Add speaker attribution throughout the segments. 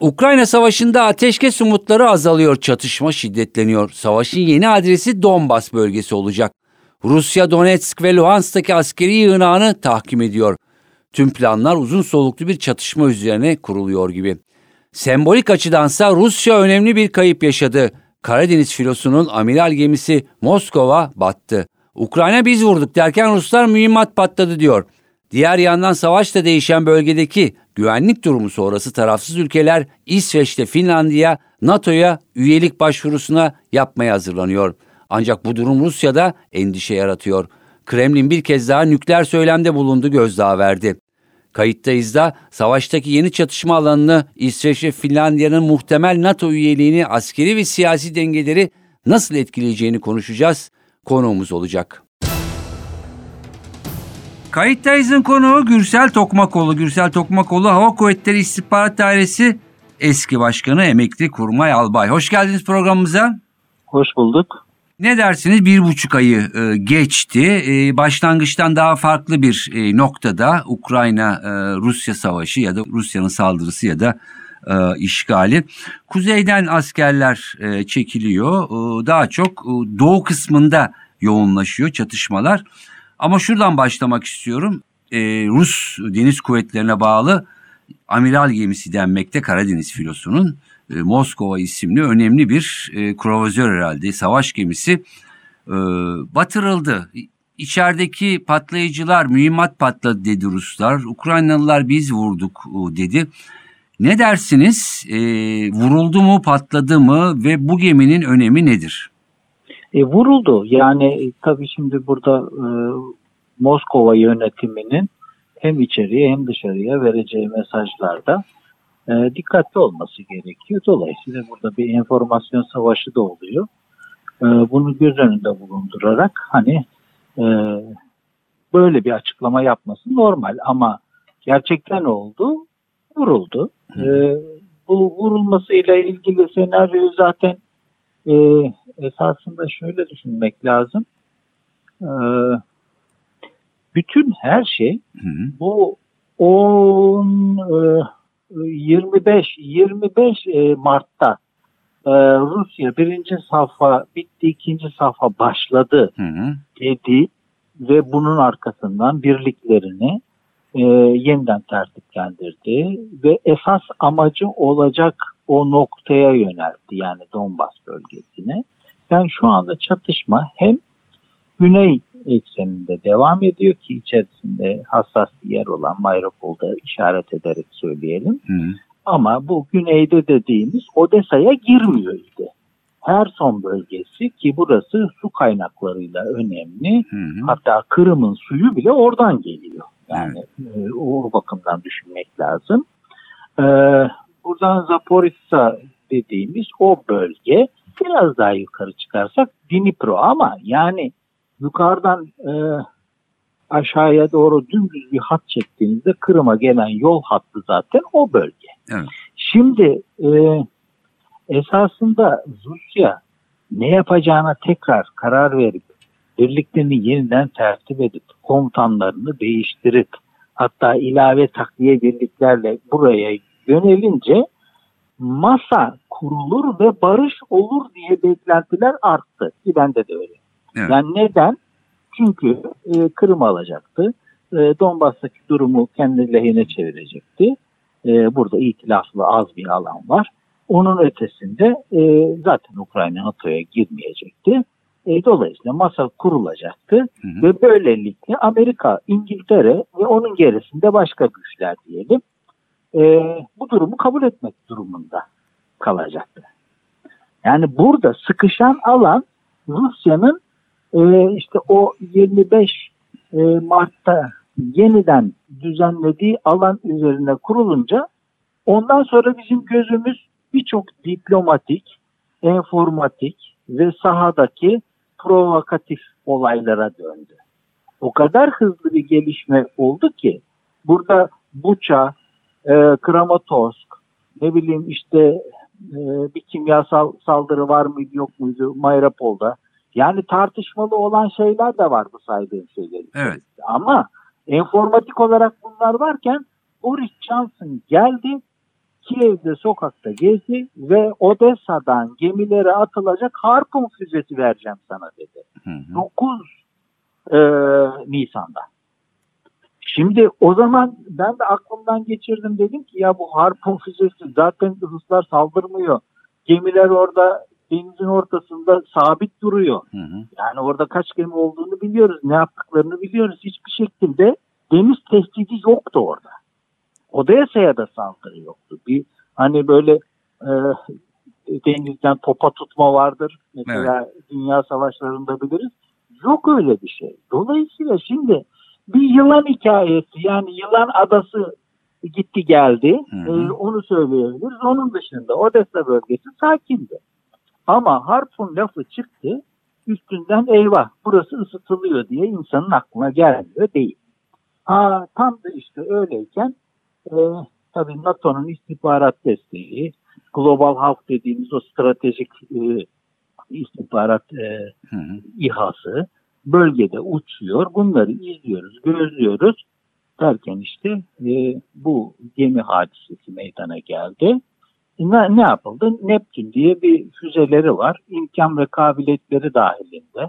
Speaker 1: Ukrayna Savaşı'nda ateşkes umutları azalıyor, çatışma şiddetleniyor. Savaşın yeni adresi Donbas bölgesi olacak. Rusya Donetsk ve Luhansk'taki askeri yığınağını tahkim ediyor. Tüm planlar uzun soluklu bir çatışma üzerine kuruluyor gibi. Sembolik açıdansa Rusya önemli bir kayıp yaşadı. Karadeniz filosunun amiral gemisi Moskova battı. Ukrayna biz vurduk derken Ruslar mühimmat patladı diyor. Diğer yandan savaşta değişen bölgedeki güvenlik durumu sonrası tarafsız ülkeler İsveç'te Finlandiya NATO'ya üyelik başvurusuna yapmaya hazırlanıyor. Ancak bu durum Rusya'da endişe yaratıyor. Kremlin bir kez daha nükleer söylemde bulundu gözdağı verdi. Kayıttayız da savaştaki yeni çatışma alanını İsveç ve Finlandiya'nın muhtemel NATO üyeliğini askeri ve siyasi dengeleri nasıl etkileyeceğini konuşacağız. Konuğumuz olacak. Kayıttayız'ın konuğu Gürsel Tokmakoğlu. Gürsel Tokmakoğlu Hava Kuvvetleri İstihbarat Dairesi eski başkanı emekli kurmay albay. Hoş geldiniz programımıza.
Speaker 2: Hoş bulduk.
Speaker 1: Ne dersiniz bir buçuk ayı e, geçti. E, başlangıçtan daha farklı bir e, noktada Ukrayna-Rusya savaşı ya da Rusya'nın saldırısı ya da e, işgali. Kuzeyden askerler e, çekiliyor. E, daha çok e, doğu kısmında yoğunlaşıyor çatışmalar. Ama şuradan başlamak istiyorum. E, Rus deniz kuvvetlerine bağlı amiral gemisi denmekte Karadeniz filosunun e, Moskova isimli önemli bir e, krovazör herhalde savaş gemisi e, batırıldı. İçerideki patlayıcılar mühimmat patladı dedi Ruslar. Ukraynalılar biz vurduk dedi. Ne dersiniz? E, vuruldu mu patladı mı ve bu geminin önemi nedir?
Speaker 2: E, vuruldu. Yani e, tabii şimdi burada e, Moskova yönetiminin hem içeriye hem dışarıya vereceği mesajlarda e, dikkatli olması gerekiyor. Dolayısıyla burada bir enformasyon savaşı da oluyor. E, bunu göz önünde bulundurarak hani e, böyle bir açıklama yapması normal ama gerçekten oldu, vuruldu. E, bu vurulmasıyla ilgili senaryoyu zaten e, esasında şöyle düşünmek lazım. E, bütün her şey hı hı. bu 10 e, 25 25 e, Mart'ta e, Rusya birinci safha bitti, ikinci safha başladı hı hı. dedi ve bunun arkasından birliklerini e, yeniden tertiplendirdi ve esas amacı olacak o noktaya yöneltti yani Donbas bölgesine. Yani şu anda çatışma hem güney ekseninde devam ediyor ki içerisinde hassas bir yer olan Mariupol'da işaret ederek söyleyelim. Hı. Ama bu güneyde dediğimiz Odessa'ya girmiyor işte. Her son bölgesi ki burası su kaynaklarıyla önemli. Hı hı. Hatta Kırım'ın suyu bile oradan geliyor. Yani e, o bakımdan düşünmek lazım. E, buradan Zaporizhzhia dediğimiz o bölge biraz daha yukarı çıkarsak Dnipro ama yani yukarıdan e, aşağıya doğru dümdüz bir hat çektiğinizde Kırım'a gelen yol hattı zaten o bölge. Evet. Şimdi e, esasında Rusya ne yapacağına tekrar karar verip birliklerini yeniden tertip edip komutanlarını değiştirip hatta ilave takviye birliklerle buraya yönelince masa kurulur ve barış olur diye beklentiler arttı ki bende de öyle. Evet. Yani neden? Çünkü e, Kırım alacaktı. E, Donbas'taki durumu kendi lehine çevirecekti. E, burada itilaflı az bir alan var. Onun ötesinde e, zaten Ukrayna NATO'ya girmeyecekti. E, dolayısıyla masa kurulacaktı hı hı. ve böylelikle Amerika, İngiltere ve onun gerisinde başka güçler diyelim e, bu durumu kabul etmek durumunda kalacaktı. Yani burada sıkışan alan Rusya'nın e, işte o 25 e, Mart'ta yeniden düzenlediği alan üzerine kurulunca ondan sonra bizim gözümüz birçok diplomatik informatik ve sahadaki provokatif olaylara döndü. O kadar hızlı bir gelişme oldu ki burada Buça, e, Kramatorsk, ne bileyim işte e, bir kimyasal saldırı var mıydı yok muydu Mayropol'da. Yani tartışmalı olan şeyler de var bu saydığım şeyler.
Speaker 1: Evet.
Speaker 2: Ama informatik olarak bunlar varken Boris Johnson geldi Kiev'de sokakta gezdi ve Odessa'dan gemilere atılacak Harpun füzesi vereceğim sana dedi.
Speaker 1: Hı hı.
Speaker 2: 9 e, Nisan'da. Şimdi o zaman ben de aklımdan geçirdim dedim ki ya bu Harpun füzesi zaten Ruslar saldırmıyor. Gemiler orada denizin ortasında sabit duruyor.
Speaker 1: Hı hı.
Speaker 2: Yani orada kaç gemi olduğunu biliyoruz. Ne yaptıklarını biliyoruz. Hiçbir şekilde deniz tehdidi yoktu orada. Odessa'ya da saldırı yoktu. Bir hani böyle e, denizden topa tutma vardır. Mesela dünya savaşlarında biliriz. Yok öyle bir şey. Dolayısıyla şimdi bir yılan hikayesi yani yılan adası gitti geldi.
Speaker 1: Hı hı.
Speaker 2: E, onu söyleyebiliriz. Onun dışında Odessa bölgesi sakindi. Ama Harpun lafı çıktı üstünden eyvah burası ısıtılıyor diye insanın aklına gelmiyor değil. Ha, tam da işte öyleyken e, tabii NATO'nun istihbarat desteği, Global Hawk dediğimiz o stratejik e, istihbarat e,
Speaker 1: Hı hı.
Speaker 2: İHA'sı bölgede uçuyor. Bunları izliyoruz, gözlüyoruz derken işte e, bu gemi hadisesi meydana geldi. Ne, ne yapıldı? Neptün diye bir füzeleri var. İmkan ve kabiliyetleri dahilinde.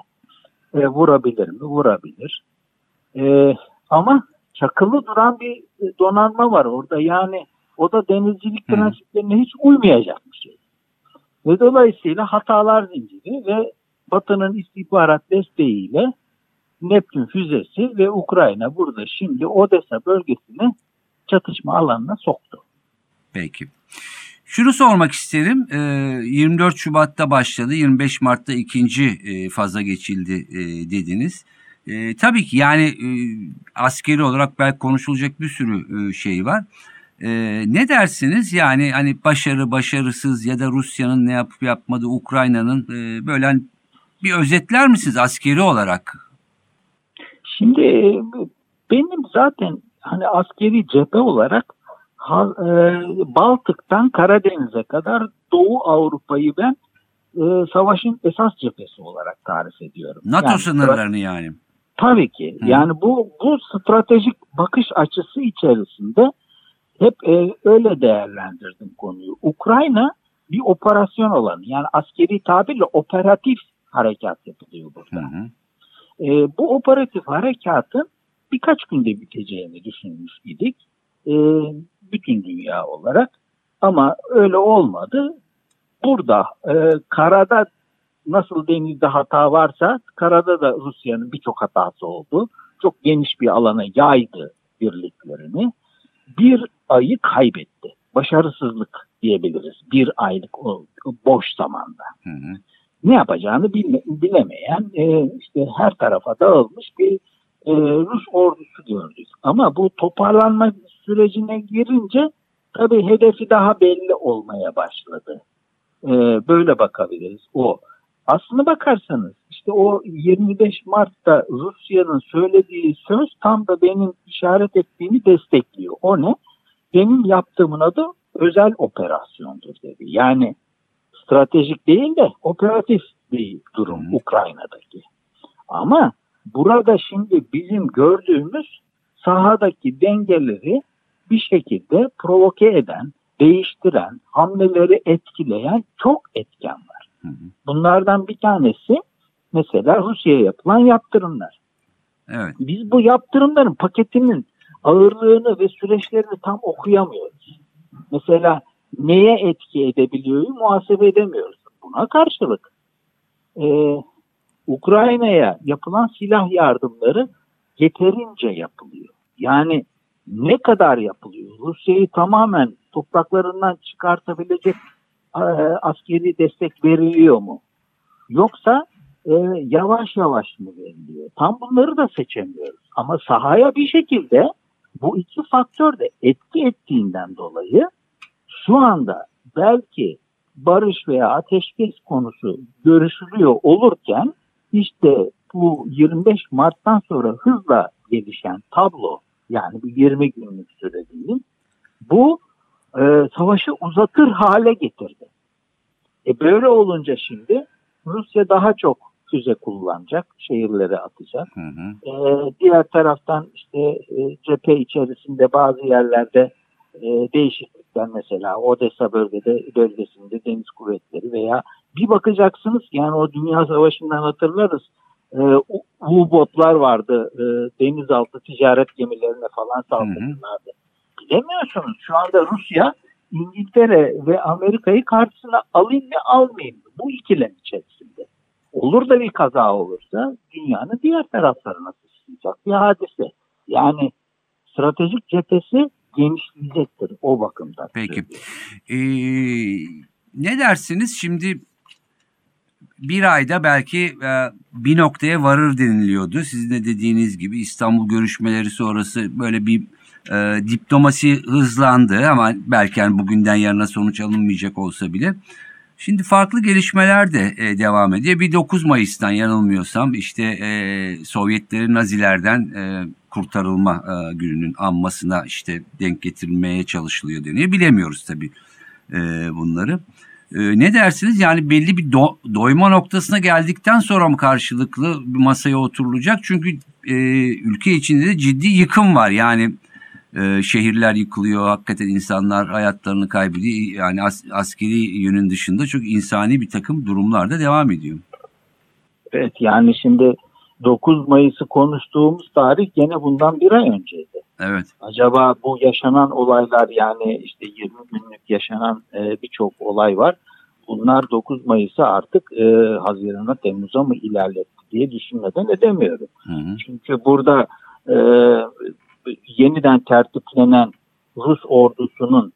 Speaker 2: E, vurabilir mi? Vurabilir. E, ama çakılı duran bir donanma var orada. Yani o da denizcilik
Speaker 1: Hı.
Speaker 2: prensiplerine hiç uymayacak bir şey. Ve dolayısıyla hatalar zinciri ve Batı'nın istihbarat desteğiyle Neptün füzesi ve Ukrayna burada şimdi Odessa bölgesini çatışma alanına soktu.
Speaker 1: Peki. Şunu sormak isterim. Ee, 24 Şubat'ta başladı. 25 Mart'ta ikinci e, faza geçildi e, dediniz. E, tabii ki yani askeri olarak belki konuşulacak bir sürü şey var. Ne dersiniz? Yani hani başarı, başarısız ya da Rusya'nın ne yapıp yapmadığı, Ukrayna'nın böyle hani bir özetler misiniz askeri olarak?
Speaker 2: Şimdi e, benim zaten hani askeri cephe olarak e, Baltık'tan Karadeniz'e kadar Doğu Avrupa'yı ben e, savaşın esas cephesi olarak tarif ediyorum.
Speaker 1: NATO
Speaker 2: Yani
Speaker 1: sınırlarını yani.
Speaker 2: Tabii ki.
Speaker 1: Hı.
Speaker 2: Yani bu bu stratejik bakış açısı içerisinde hep e, öyle değerlendirdim konuyu. Ukrayna bir operasyon alanı. Yani askeri tabirle operatif harekat yapılıyor
Speaker 1: Hı
Speaker 2: burada.
Speaker 1: hı.
Speaker 2: E, bu operatif harekatın birkaç günde biteceğini düşünmüş idik. E, bütün dünya olarak. Ama öyle olmadı. Burada e, karada nasıl denizde hata varsa karada da Rusya'nın birçok hatası oldu. Çok geniş bir alana yaydı birliklerini. Bir ayı kaybetti. Başarısızlık diyebiliriz. Bir aylık o boş zamanda
Speaker 1: Hı hı.
Speaker 2: Ne yapacağını bilme- bilemeyen e, işte her tarafa dağılmış bir e, Rus ordusu gördük. Ama bu toparlanma sürecine girince tabii hedefi daha belli olmaya başladı. E, böyle bakabiliriz. O aslına bakarsanız işte o 25 Mart'ta Rusya'nın söylediği söz tam da benim işaret ettiğimi destekliyor. O ne? Benim yaptığımın adı özel operasyondur dedi. Yani stratejik değil de operatif bir durum. Ukrayna'daki. Ama burada şimdi bizim gördüğümüz sahadaki dengeleri bir şekilde provoke eden, değiştiren, hamleleri etkileyen çok etken var.
Speaker 1: Hı hı.
Speaker 2: Bunlardan bir tanesi mesela Rusya'ya yapılan yaptırımlar.
Speaker 1: Evet.
Speaker 2: Biz bu yaptırımların paketinin ağırlığını ve süreçlerini tam okuyamıyoruz. Mesela neye etki edebiliyor muhasebe edemiyoruz. Buna karşılık e, Ukrayna'ya yapılan silah yardımları yeterince yapılıyor. Yani ne kadar yapılıyor? Rusya'yı tamamen topraklarından çıkartabilecek e, askeri destek veriliyor mu? Yoksa e, yavaş yavaş mı veriliyor? Tam bunları da seçemiyoruz. Ama sahaya bir şekilde bu iki faktör de etki ettiğinden dolayı şu anda belki barış veya ateşkes konusu görüşülüyor olurken işte bu 25 Mart'tan sonra hızla gelişen tablo yani bir 20 günlük süre değil bu e, savaşı uzatır hale getirdi. E böyle olunca şimdi Rusya daha çok füze kullanacak, şehirlere atacak.
Speaker 1: Hı hı.
Speaker 2: Ee, diğer taraftan işte e, cephe içerisinde bazı yerlerde e, değişiklikler mesela Odessa bölgede bölgesinde deniz kuvvetleri veya bir bakacaksınız yani o Dünya Savaşı'ndan hatırlarız e, U-botlar vardı e, denizaltı ticaret gemilerine falan saldırırlardı. Bilemiyorsunuz şu anda Rusya İngiltere ve Amerika'yı karşısına alayım mı almayayım mı bu ikilem içerisinde. Olur da bir kaza olursa dünyanın diğer taraflarına sıçrayacak bir hadise. Yani stratejik cephesi genişleyecektir o bakımdan.
Speaker 1: Peki. Ee, ne dersiniz şimdi bir ayda belki e, bir noktaya varır deniliyordu. Sizin de dediğiniz gibi İstanbul görüşmeleri sonrası böyle bir e, diplomasi hızlandı ama belki yani bugünden yarına sonuç alınmayacak olsa bile. Şimdi farklı gelişmeler de e, devam ediyor. Bir 9 Mayıs'tan yanılmıyorsam işte e, Sovyetlerin Nazilerden e, kurtarılma e, gününün anmasına işte denk getirilmeye çalışılıyor deniyor. Bilemiyoruz tabii e, bunları. E, ne dersiniz? Yani belli bir do- doyma noktasına geldikten sonra mı karşılıklı bir masaya oturulacak? Çünkü e, ülke içinde de ciddi yıkım var. Yani e, şehirler yıkılıyor, hakikaten insanlar hayatlarını kaybediyor. Yani as- askeri yönün dışında çok insani bir takım durumlar da devam ediyor.
Speaker 2: Evet yani şimdi 9 Mayıs'ı konuştuğumuz tarih gene bundan bir ay önceydi.
Speaker 1: Evet.
Speaker 2: Acaba bu yaşanan olaylar yani işte 20 günlük yaşanan e, birçok olay var. Bunlar 9 Mayıs'ı artık e, Haziran'a Temmuz'a mı ilerletti diye düşünmeden edemiyorum.
Speaker 1: Hı hı.
Speaker 2: Çünkü burada e, yeniden tertiplenen Rus ordusunun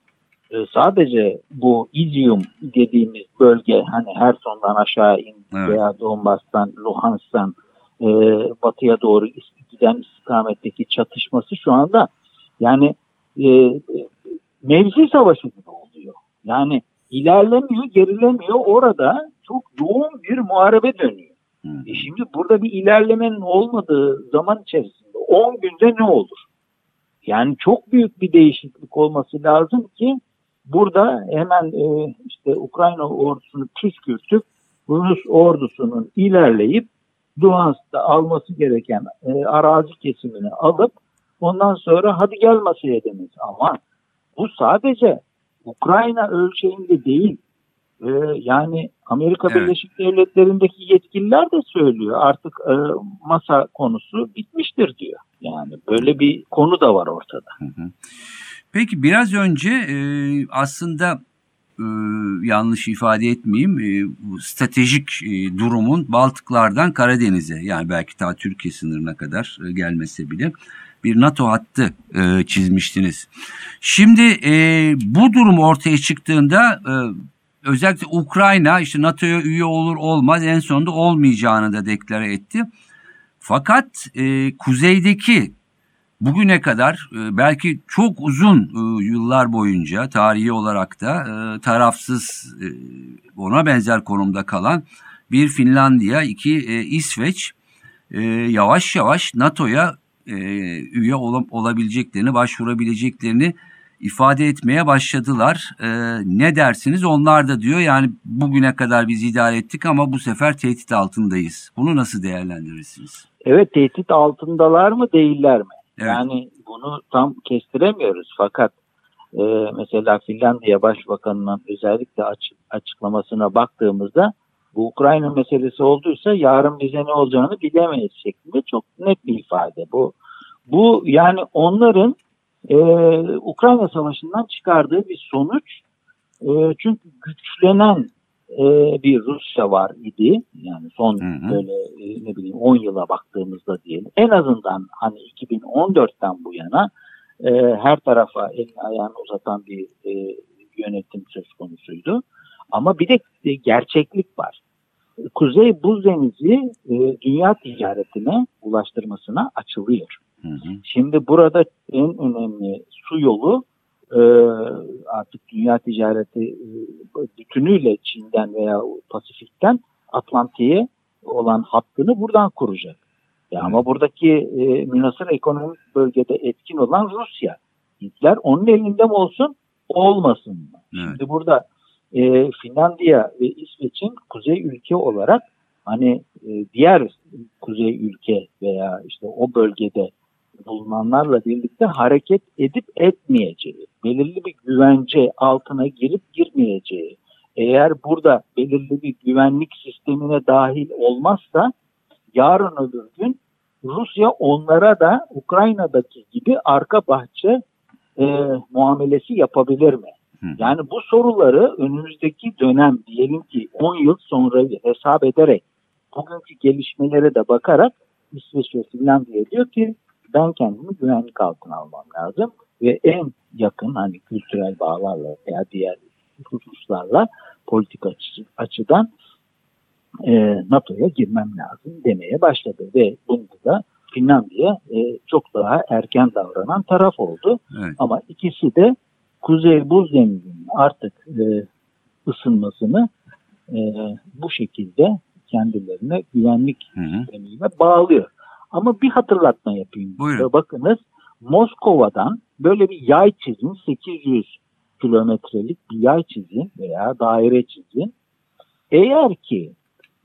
Speaker 2: e, sadece bu İzyum dediğimiz bölge hani Herson'dan aşağı in
Speaker 1: Evet.
Speaker 2: veya Donbas'tan, Luhansk'tan e, batıya doğru giden istikametteki çatışması şu anda yani e, mevzi savaşı gibi oluyor. Yani ilerlemiyor, gerilemiyor. Orada çok yoğun bir muharebe dönüyor.
Speaker 1: Hı.
Speaker 2: E şimdi burada bir ilerlemenin olmadığı zaman içerisinde 10 günde ne olur? Yani çok büyük bir değişiklik olması lazım ki burada hemen e, işte Ukrayna ordusunu püskürtüp Rus ordusunun ilerleyip Luhansk'ta alması gereken e, arazi kesimini alıp ondan sonra hadi gel masaya demesi. Ama bu sadece Ukrayna ölçeğinde değil. E, yani Amerika
Speaker 1: Evet.
Speaker 2: Birleşik Devletleri'ndeki yetkililer de söylüyor. Artık e, masa konusu bitmiştir diyor. Yani böyle bir konu da var ortada.
Speaker 1: Hı hı. Peki biraz önce e, aslında e, yanlış ifade etmeyeyim e, bu stratejik e, durumun Baltıklardan Karadeniz'e yani belki ta Türkiye sınırına kadar e, gelmese bile bir NATO hattı e, çizmiştiniz. Şimdi e, bu durum ortaya çıktığında e, özellikle Ukrayna işte NATO'ya üye olur olmaz en sonunda olmayacağını da deklare etti. Fakat e, kuzeydeki bugüne kadar e, belki çok uzun e, yıllar boyunca tarihi olarak da e, tarafsız e, ona benzer konumda kalan bir Finlandiya, iki e, İsveç e, yavaş yavaş NATO'ya e, üye ol- olabileceklerini, başvurabileceklerini ifade etmeye başladılar. E, ne dersiniz? Onlar da diyor yani bugüne kadar biz idare ettik ama bu sefer tehdit altındayız. Bunu nasıl değerlendirirsiniz?
Speaker 2: Evet tehdit altındalar mı değiller mi?
Speaker 1: Evet.
Speaker 2: Yani bunu tam kestiremiyoruz fakat e, mesela Finlandiya Başbakanı'nın özellikle açık, açıklamasına baktığımızda bu Ukrayna meselesi olduysa yarın bize ne olacağını bilemeyiz şeklinde çok net bir ifade bu. Bu yani onların e, Ukrayna Savaşı'ndan çıkardığı bir sonuç. E, çünkü güçlenen e, bir Rusya var idi. Yani son
Speaker 1: Hı hı.
Speaker 2: böyle e, ne bileyim 10 yıla baktığımızda diyelim. En azından hani 2014'ten bu yana e, her tarafa elini ayağını uzatan bir e, yönetim söz konusuydu. Ama bir de e, gerçeklik var. Kuzey Buz Denizi e, dünya ticaretine ulaştırmasına açılıyor.
Speaker 1: Hı hı.
Speaker 2: Şimdi burada en önemli su yolu e, artık dünya ticareti e, bütünü yönüyle Çin'den veya Pasifik'ten Atlantik'e olan hattını buradan kuracak. Ya ama buradaki e, münasır ekonomik bölgede etkin olan Rusya. Hitler onun elinde mi olsun, olmasın mı?
Speaker 1: Evet.
Speaker 2: Şimdi burada e, Finlandiya ve İsveç'in kuzey ülke olarak hani e, diğer kuzey ülke veya işte o bölgede bulunanlarla birlikte hareket edip etmeyeceği, belirli bir güvence altına girip girmeyeceği, eğer burada belirli bir güvenlik sistemine dahil olmazsa yarın öbür gün Rusya onlara da Ukrayna'daki gibi arka bahçe e, muamelesi yapabilir mi?
Speaker 1: Hı.
Speaker 2: Yani bu soruları önümüzdeki dönem diyelim ki 10 yıl sonra hesap ederek bugünkü gelişmelere de bakarak İsveç ve Finlandiya diyor ki ben kendimi güvenlik altına almam lazım ve en yakın hani kültürel bağlarla veya diğer hususlarla politik açı, açıdan e, NATO'ya girmem lazım demeye başladı ve bunda da Finlandiya e, çok daha erken davranan taraf oldu.
Speaker 1: Evet.
Speaker 2: Ama ikisi de Kuzey Buz Denizi'nin artık e, ısınmasını e, bu şekilde kendilerine güvenlik
Speaker 1: Hı hı.
Speaker 2: sistemiyle bağlıyor. Ama bir hatırlatma yapayım.
Speaker 1: Buyurun.
Speaker 2: Bakınız Moskova'dan böyle bir yay çizin 800 kilometrelik bir yay çizin veya daire çizin. Eğer ki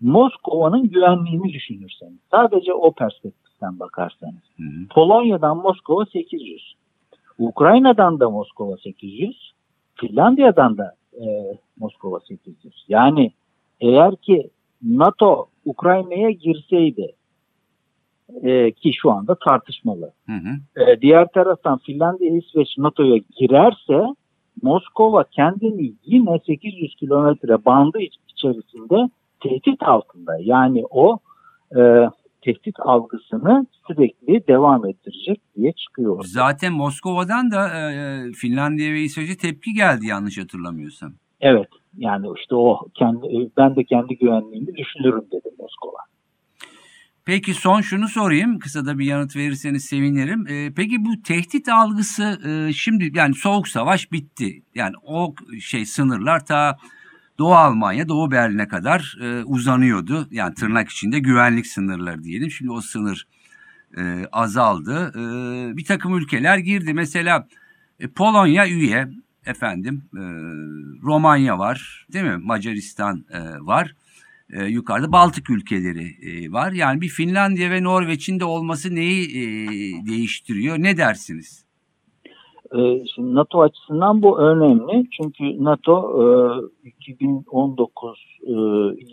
Speaker 2: Moskova'nın güvenliğini düşünürseniz sadece o perspektiften bakarsanız
Speaker 1: Hı hı.
Speaker 2: Polonya'dan Moskova 800. Ukrayna'dan da Moskova 800. Finlandiya'dan da e, Moskova 800. Yani eğer ki NATO Ukrayna'ya girseydi e, ki şu anda tartışmalı.
Speaker 1: Hı hı.
Speaker 2: E, diğer taraftan Finlandiya, İsveç NATO'ya girerse Moskova kendini yine 800 kilometre bandı iç- içerisinde tehdit altında. Yani o e, tehdit algısını sürekli devam ettirecek diye çıkıyor.
Speaker 1: Zaten Moskova'dan da e, Finlandiya ve İsveç'e tepki geldi yanlış hatırlamıyorsam.
Speaker 2: Evet. Yani işte o kendi ben de kendi güvenliğimi düşünürüm dedi Moskova.
Speaker 1: Peki son şunu sorayım. Kısa da bir yanıt verirseniz sevinirim. Ee, peki bu tehdit algısı e, şimdi yani soğuk savaş bitti. Yani o şey sınırlar ta Doğu Almanya, Doğu Berlin'e kadar e, uzanıyordu. Yani tırnak içinde güvenlik sınırları diyelim. Şimdi o sınır e, azaldı. E, bir takım ülkeler girdi. Mesela e, Polonya üye efendim. E, Romanya var değil mi? Macaristan e, var. E, yukarıda Baltık ülkeleri e, var. Yani bir Finlandiya ve Norveç'in de olması neyi e, değiştiriyor? Ne dersiniz?
Speaker 2: Ee, şimdi NATO açısından bu önemli. Çünkü NATO e, 2019 e,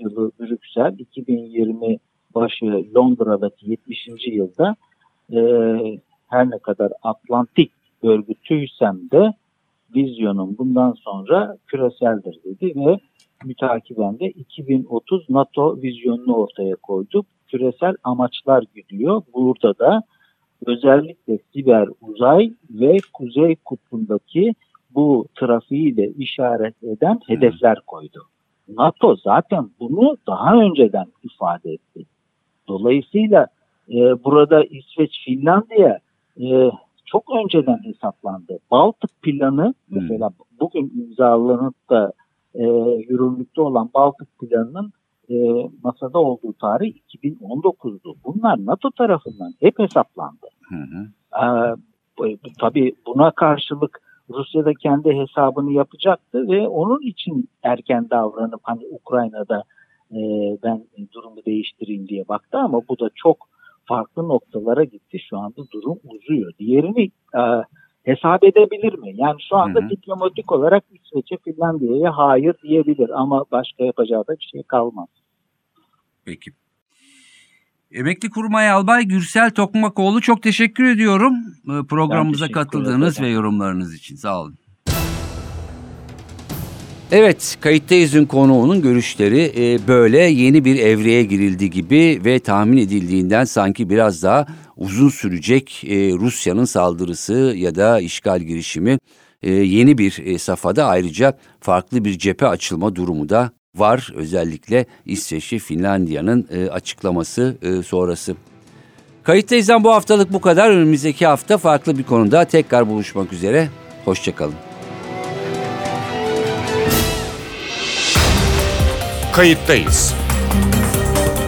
Speaker 2: yılı Brüksel, 2020 başı Londra'daki 70. yılda e, her ne kadar Atlantik örgütüysem de vizyonum bundan sonra küreseldir dedi ve mütakiben de 2030 NATO vizyonunu ortaya koyduk. Küresel amaçlar gidiyor. Burada da özellikle siber uzay ve kuzey kutbundaki bu trafiği de işaret eden hedefler koydu. NATO zaten bunu daha önceden ifade etti. Dolayısıyla e, burada İsveç, Finlandiya e, çok önceden hesaplandı. Baltık planı
Speaker 1: Hmm.
Speaker 2: mesela bugün imzalanıp da e, yürürlükte olan Baltık planının e, masada olduğu tarih 2019'du. Bunlar NATO tarafından hep hesaplandı.
Speaker 1: Hı hı.
Speaker 2: Bu- tabii buna karşılık Rusya da kendi hesabını yapacaktı ve onun için erken davranıp hani Ukrayna'da e, ben durumu değiştireyim diye baktı ama bu da çok farklı noktalara gitti. Şu anda durum uzuyor. Diğerini e, hesap edebilir mi? Yani şu anda
Speaker 1: Hı hı.
Speaker 2: diplomatik olarak İsveç'e Finlandiya'ya hayır diyebilir ama başka yapacağı da bir şey kalmaz.
Speaker 1: Peki. Emekli Kurmay Albay Gürsel Tokmakoğlu çok teşekkür ediyorum e, programımıza
Speaker 2: teşekkür
Speaker 1: katıldığınız
Speaker 2: ederim.
Speaker 1: ve yorumlarınız için. Sağ olun. Evet, kayıttayızın konuğunun görüşleri e, böyle yeni bir evreye girildi gibi ve tahmin edildiğinden sanki biraz daha uzun sürecek e, Rusya'nın saldırısı ya da işgal girişimi e, yeni bir e, safhada ayrıca farklı bir cephe açılma durumu da var. Özellikle İsveç'e Finlandiya'nın e, açıklaması e, sonrası. Kayıttayızdan bu haftalık bu kadar. Önümüzdeki hafta farklı bir konuda tekrar buluşmak üzere. Hoşçakalın.
Speaker 3: Kayıttayız.